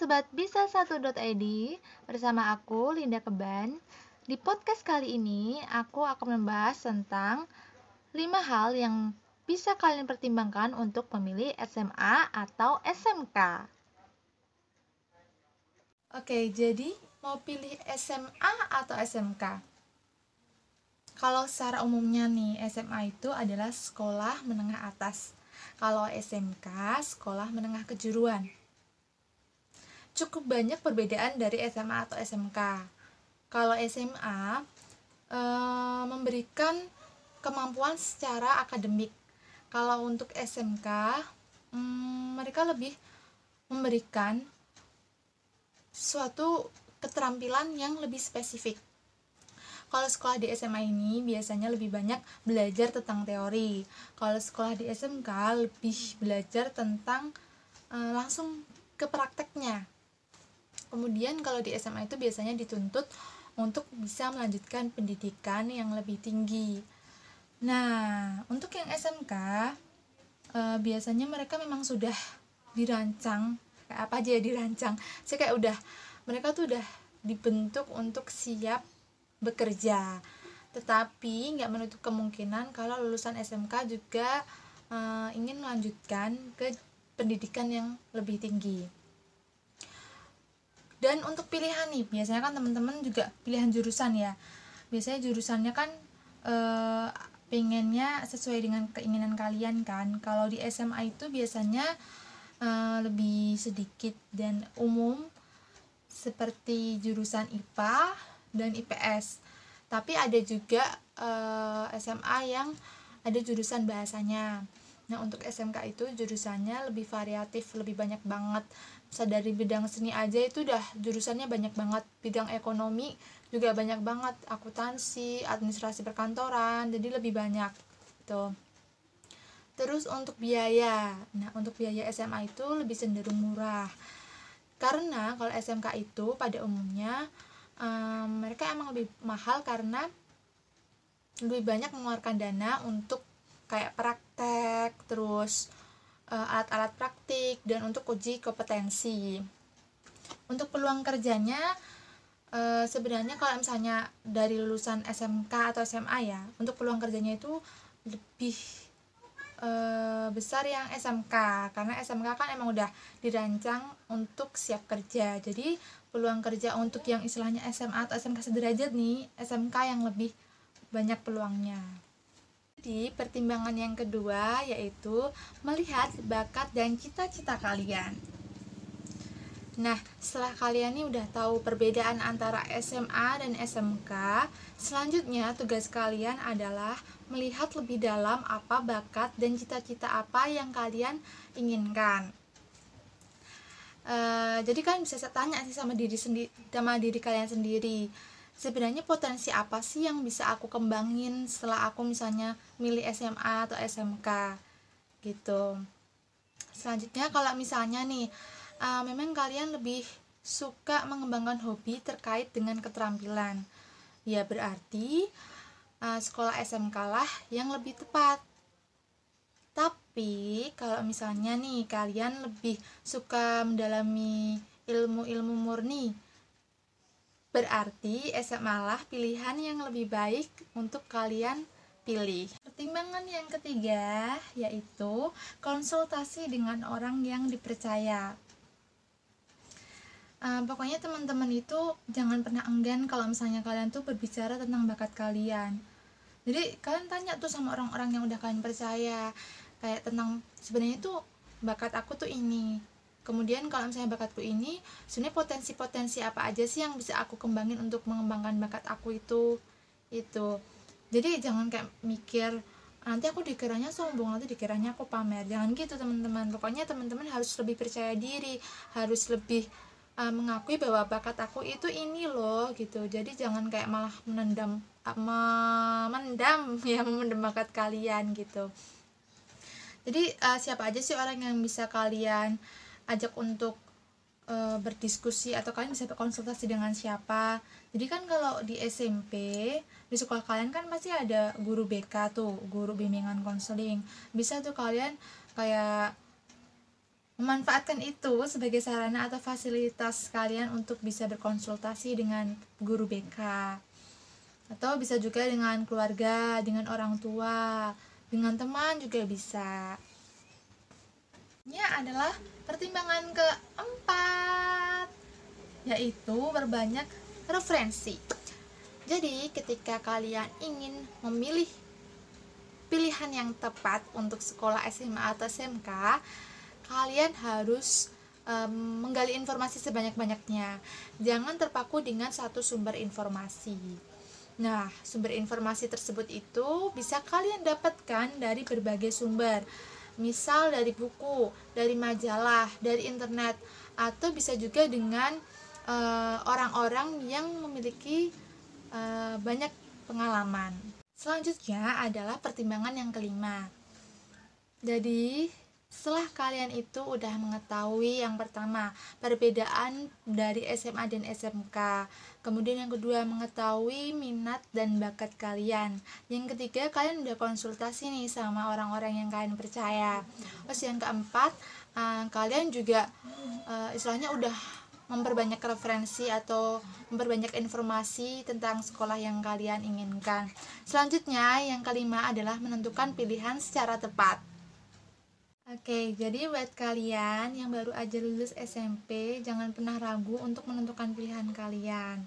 Sobat Bisa 1.id Bersama aku Linda Keban Di podcast kali ini Aku akan membahas tentang 5 hal yang bisa kalian pertimbangkan untuk memilih SMA atau SMK Oke, jadi mau pilih SMA atau SMK? Kalau secara umumnya nih, SMA itu adalah sekolah menengah atas. Kalau SMK, sekolah menengah kejuruan cukup banyak perbedaan dari SMA atau SMK. Kalau SMA e, eh, memberikan kemampuan secara akademik. Kalau untuk SMK mm, mereka lebih memberikan suatu keterampilan yang lebih spesifik. Kalau sekolah di SMA ini biasanya lebih banyak belajar tentang teori. Kalau sekolah di SMK lebih belajar tentang e, langsung ke prakteknya Kemudian kalau di SMA itu biasanya dituntut untuk bisa melanjutkan pendidikan yang lebih tinggi. Nah, untuk yang SMK eh, biasanya mereka memang sudah dirancang kayak apa aja ya dirancang. Saya kayak udah mereka tuh udah dibentuk untuk siap bekerja. Tetapi nggak menutup kemungkinan kalau lulusan SMK juga uh, ingin melanjutkan ke pendidikan yang lebih tinggi dan untuk pilihan nih biasanya kan teman-teman juga pilihan jurusan ya. Biasanya jurusannya kan e, pengennya sesuai dengan keinginan kalian kan. Kalau di SMA itu biasanya e, lebih sedikit dan umum seperti jurusan IPA dan IPS tapi ada juga e, eh, SMA yang ada jurusan bahasanya Nah, untuk SMK itu jurusannya lebih variatif, lebih banyak banget. Bisa dari bidang seni aja itu udah jurusannya banyak banget. Bidang ekonomi juga banyak banget, akuntansi, administrasi perkantoran, jadi lebih banyak. Tuh. Terus untuk biaya. Nah, untuk biaya SMA itu lebih cenderung murah. Karena kalau SMK itu pada umumnya um, mereka emang lebih mahal karena lebih banyak mengeluarkan dana untuk kayak praktek terus uh, alat-alat praktik dan untuk uji kompetensi. Untuk peluang kerjanya uh, sebenarnya kalau misalnya dari lulusan SMK atau SMA ya untuk peluang kerjanya itu lebih uh, besar yang SMK karena SMK kan emang udah dirancang untuk siap kerja. Jadi peluang kerja untuk yang istilahnya SMA atau SMK sederajat nih SMK yang lebih banyak peluangnya di pertimbangan yang kedua yaitu melihat bakat dan cita-cita kalian. Nah, setelah kalian nih udah tahu perbedaan antara SMA dan SMK, selanjutnya tugas kalian adalah melihat lebih dalam apa bakat dan cita-cita apa yang kalian inginkan. Uh, jadi kan bisa tanya sih sama diri sendiri sama diri kalian sendiri sebenarnya potensi apa sih yang bisa aku kembangin setelah aku misalnya milih SMA atau SMK gitu. Selanjutnya kalau misalnya nih uh, memang kalian lebih suka mengembangkan hobi terkait dengan keterampilan. Ya berarti uh, sekolah SMK lah yang lebih tepat. Tapi kalau misalnya nih kalian lebih suka mendalami ilmu-ilmu murni Berarti SMA lah pilihan yang lebih baik untuk kalian pilih. Pertimbangan yang ketiga yaitu konsultasi dengan orang yang dipercaya. Uh, pokoknya teman-teman itu jangan pernah enggan kalau misalnya kalian tuh berbicara tentang bakat kalian. Jadi kalian tanya tuh sama orang-orang yang udah kalian percaya kayak tentang sebenarnya tuh bakat aku tuh ini kemudian kalau misalnya bakatku ini sebenarnya potensi-potensi apa aja sih yang bisa aku kembangin untuk mengembangkan bakat aku itu? Itu. Jadi jangan kayak mikir nanti aku dikiranya sombong nanti dikiranya aku pamer. Jangan gitu teman-teman. Pokoknya teman-teman harus lebih percaya diri harus lebih uh, mengakui bahwa bakat aku itu ini loh gitu. Jadi jangan kayak malah menendam uh, mendam ya memendam bakat kalian gitu. Jadi uh, siapa aja sih orang yang bisa kalian ajak untuk e, berdiskusi atau kalian bisa berkonsultasi dengan siapa. Jadi kan kalau di SMP di sekolah kalian kan pasti ada guru BK tuh guru bimbingan konseling. Bisa tuh kalian kayak memanfaatkan itu sebagai sarana atau fasilitas kalian untuk bisa berkonsultasi dengan guru BK atau bisa juga dengan keluarga, dengan orang tua, dengan teman juga bisa. Ini adalah pertimbangan keempat, yaitu berbanyak referensi. Jadi, ketika kalian ingin memilih pilihan yang tepat untuk sekolah SMA atau SMK, kalian harus um, menggali informasi sebanyak-banyaknya. Jangan terpaku dengan satu sumber informasi. Nah, sumber informasi tersebut itu bisa kalian dapatkan dari berbagai sumber. Misal dari buku, dari majalah, dari internet, atau bisa juga dengan eh, orang-orang yang memiliki uh, banyak pengalaman. Selanjutnya adalah pertimbangan yang kelima. Jadi, setelah kalian itu udah mengetahui yang pertama perbedaan dari SMA dan SMK, kemudian yang kedua mengetahui minat dan bakat kalian, yang ketiga kalian udah konsultasi nih sama orang-orang yang kalian percaya, terus yang keempat uh, kalian juga uh, istilahnya udah memperbanyak referensi atau memperbanyak informasi tentang sekolah yang kalian inginkan. Selanjutnya, yang kelima adalah menentukan pilihan secara tepat. Oke, jadi buat kalian yang baru aja lulus SMP, jangan pernah ragu untuk menentukan pilihan kalian.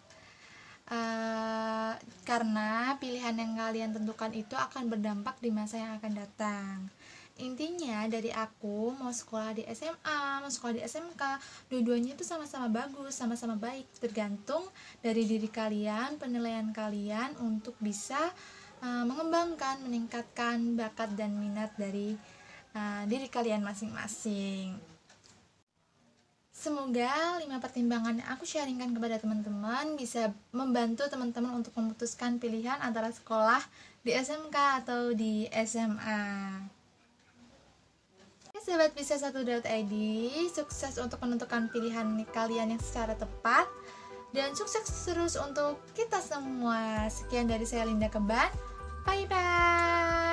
Uh, karena pilihan yang kalian tentukan itu akan berdampak di masa yang akan datang. Intinya dari aku mau sekolah di SMA, mau sekolah di SMK, dua-duanya itu sama-sama bagus, sama-sama baik, tergantung dari diri kalian, penilaian kalian untuk bisa uh, mengembangkan, meningkatkan bakat dan minat dari uh, diri kalian masing-masing. Semoga lima pertimbangan yang aku sharingkan kepada teman-teman bisa membantu teman-teman untuk memutuskan pilihan antara sekolah di SMK atau di SMA. Ya, Sobat bisa id sukses untuk menentukan pilihan kalian yang secara tepat dan sukses terus untuk kita semua. Sekian dari saya Linda Keban. Bye bye.